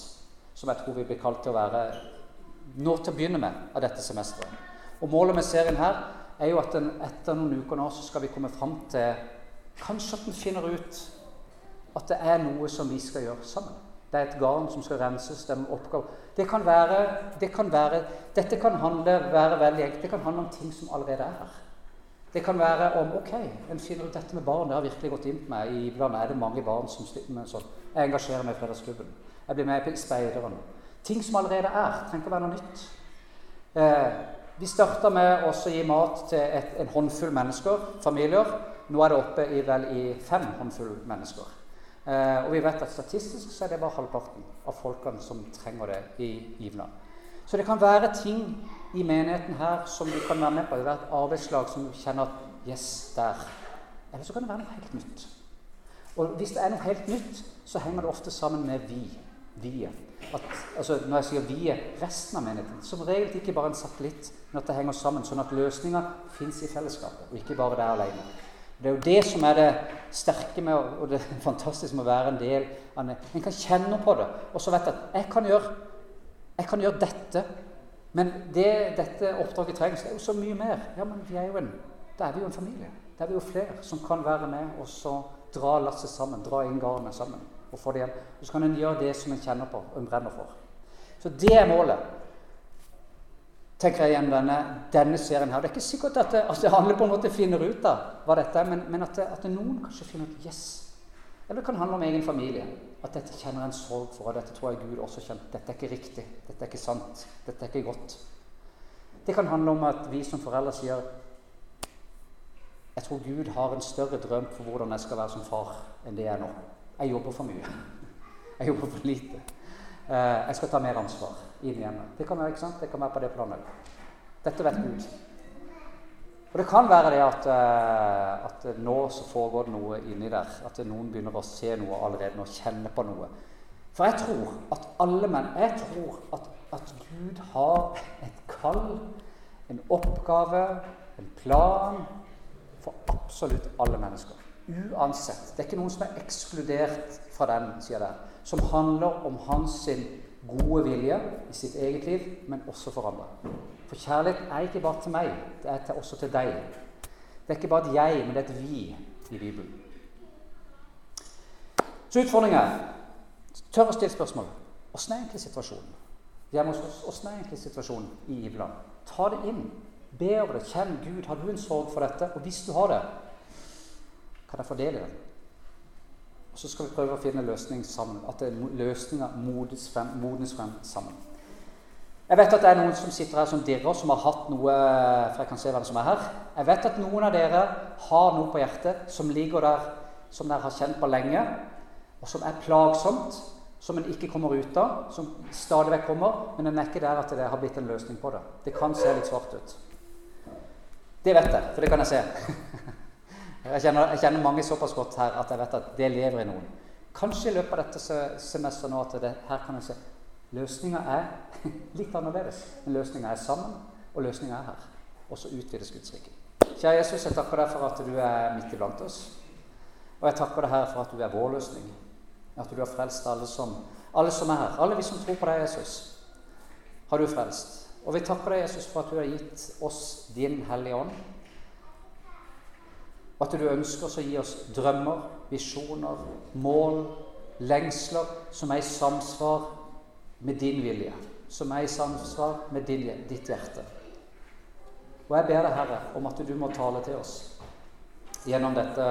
A: Som jeg tror vi blir kalt til å være nå til å begynne med av dette semesteret. Og Målet med serien her er jo at den, etter noen uker nå så skal vi komme fram til Kanskje at en finner ut at det er noe som vi skal gjøre sammen. Det er et garn som skal renses. Det er oppgave. Det kan være, det kan være, dette kan handle, være veldig enkelt. Det kan handle om ting som allerede er her. Det kan være om ok, en finner ut dette med barn. Det har virkelig gått inn på meg. Iblant er det mange barn som sliter med sånn. Jeg engasjerer meg i Fredagsklubben. Jeg blir med i Speideren. Ting som allerede er. Trenger ikke å være noe nytt. Eh, vi starta med å gi mat til et, en håndfull mennesker, familier. Nå er det oppe i, vel i fem håndfull mennesker. Eh, og vi vet at statistisk så er det bare halvparten av folkene som trenger det i Givna. Så det kan være ting i menigheten her som du kan være med på. Det er et arbeidslag som du kjenner at Yes, der. Eller så kan det være noe helt nytt. Og hvis det er noe helt nytt, så henger det ofte sammen med vi. Vi. At, altså, når jeg sier vi, resten av menigheten. Som regel ikke bare en satellitt, men at det henger sammen. Sånn at løsninga fins i fellesskapet, og ikke bare der alene. Det er jo det som er det sterke med og det fantastiske med å være en del av det. En kan kjenne på det, og så vet at jeg kan gjøre, jeg kan gjøre dette. Men det dette oppdraget trengs, det er jo så mye mer. Ja, men vi er jo en, Da er vi jo en familie. Da er vi jo flere som kan være med og så dra lasset sammen, dra inn garnet sammen. Og få det igjen. Og så kan en gjøre det som en kjenner på og en brenner for. Så det er målet tenker jeg igjen denne, denne serien her. Det er ikke sikkert at, det, at alle på en måte finner ut av hva dette er, men, men at, det, at noen kanskje finner ut Yes. Eller det kan handle om egen familie. At dette kjenner en sorg for, og dette tror jeg Gud også kjenner. Dette er ikke riktig. Dette er ikke sant. Dette er ikke godt. Det kan handle om at vi som foreldre sier Jeg tror Gud har en større drøm for hvordan jeg skal være som far, enn det jeg er nå. Jeg jobber for mye. Jeg jobber for lite. Eh, jeg skal ta mer ansvar i hjemme. Det kan være, ikke sant? Det kan være på det planet. Dette vet Gud. Og det kan være det at, eh, at nå så foregår det noe inni der. At noen begynner å se noe allerede nå, kjenne på noe. For jeg tror at alle menn Jeg tror at, at Gud har et kall, en oppgave, en plan for absolutt alle mennesker. Uansett. Det er ikke noen som er ekskludert fra den sier det, som handler om hans gode vilje i sitt eget liv, men også for andre. For kjærlighet er ikke bare til meg, det er til, også til deg. Det er ikke bare et jeg, men det er et vi i Bibelen. Så utfordringen er tør å stille spørsmål. Åssen er egentlig situasjonen? Åssen er egentlig situasjonen i Ibland? Ta det inn. Be over det. Kjenn Gud. Har du en sorg for dette? Og hvis du har det, kan jeg fordele den? Og så skal vi prøve å finne løsning sammen. At løsninga modnes modnes frem sammen. Jeg vet at det er noen som sitter her som dirrer, som har hatt noe For jeg kan se hvem som er her. Jeg vet at noen av dere har noe på hjertet som ligger der, som dere har kjent på lenge, og som er plagsomt, som en ikke kommer ut av, som stadig vekk kommer, men en er ikke der at det har blitt en løsning på det. Det kan se litt svart ut. Det vet jeg, for det kan jeg se. Jeg kjenner, jeg kjenner, mange såpass godt her at jeg vet at det lever i noen. Kanskje i løpet av dette semesteret nå at det, her kan jeg se løsninga er litt annerledes. Men løsninga er sammen, og løsninga er her. Og så utvides Guds rike. Kjære Jesus, jeg takker deg for at du er midt iblant oss. Og jeg takker deg her for at du er vår løsning. At du har frelst alle som, alle som er her. Alle vi som tror på deg, Jesus, har du frelst. Og vi takker deg, Jesus, for at du har gitt oss din Hellige Ånd og at du ønsker å gi oss drømmer, visjoner, mål, lengsler som er i samsvar med din vilje. Som er i samsvar med din, ditt hjerte. Og jeg ber deg, Herre, om at du må tale til oss gjennom dette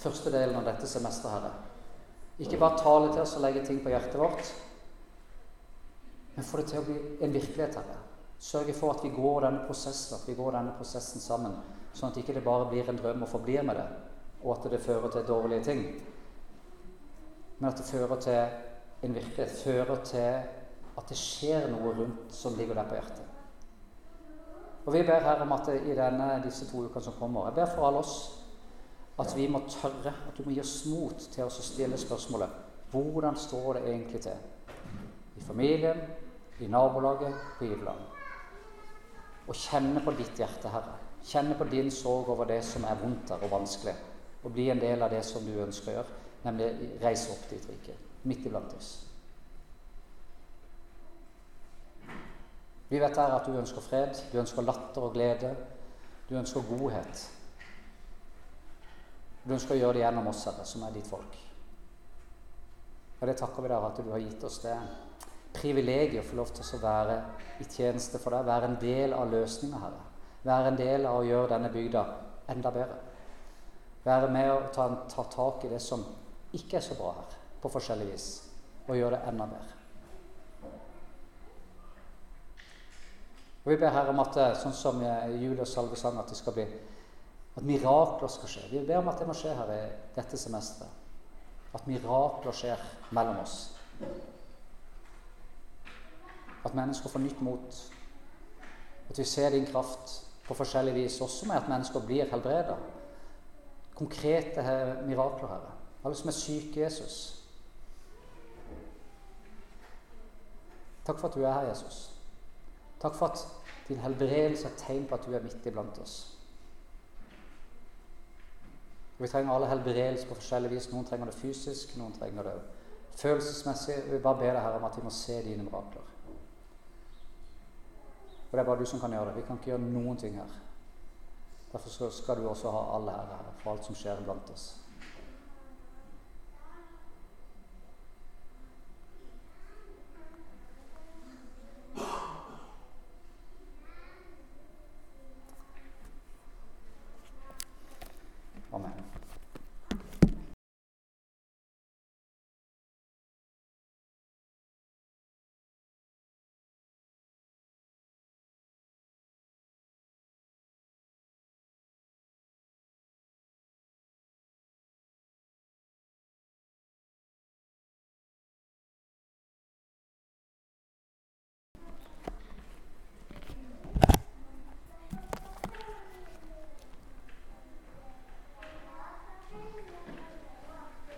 A: første delen av dette semesteret, Herre. Ikke bare tale til oss og legge ting på hjertet vårt, men få det til å bli en virkelighet, Herre. Sørge for at vi går denne prosessen, at vi går denne prosessen sammen Sånn at ikke det bare blir en drøm og forblir med det, og at det fører til dårlige ting. Men at det fører til en virkelighet, fører til at det skjer noe rundt som ligger der på hjertet. Og Vi ber her om at i denne, disse to ukene som kommer Jeg ber for alle oss at vi må tørre, at du må gi oss mot til å stille spørsmålet hvordan står det egentlig til? I familien, i nabolaget, på Iveland. Og kjenne på ditt hjerte, Herre. Kjenne på din sorg over det som er vondt der og vanskelig, og bli en del av det som du ønsker å gjøre, nemlig reise opp ditt rike, midt iblant oss. Vi vet her at du ønsker fred, du ønsker latter og glede, du ønsker godhet. Du ønsker å gjøre det gjennom oss, Herre, som er ditt folk. Og det takker vi deg at du har gitt oss det privilegiet å få lov til å være i tjeneste for deg, være en del av løsninga, Herre være en del av å gjøre denne bygda enda bedre. Være med og ta, ta tak i det som ikke er så bra her, på forskjellig vis, og gjøre det enda bedre. Og Vi ber Herre om at sånn som Julie og Salve sang, at det skal bli at mirakler skal skje. Vi ber om at det må skje her i dette semesteret. At mirakler skjer mellom oss. At mennesker får nytt mot At vi ser din kraft på forskjellig vis, også med at mennesker blir helbreda. Konkrete mirakler, Herre. Alle som er syke, Jesus. Takk for at du er her, Jesus. Takk for at din helbredelse er tegn på at du er midt iblant oss. Vi trenger alle helbredelse på forskjellig vis. Noen trenger det fysisk, noen trenger det følelsesmessig. Vi bare ber deg her om at vi må se dine mirakler. Og det er bare du som kan gjøre det. Vi kan ikke gjøre noen ting her. Derfor skal du også ha all ære for alt som skjer blant oss.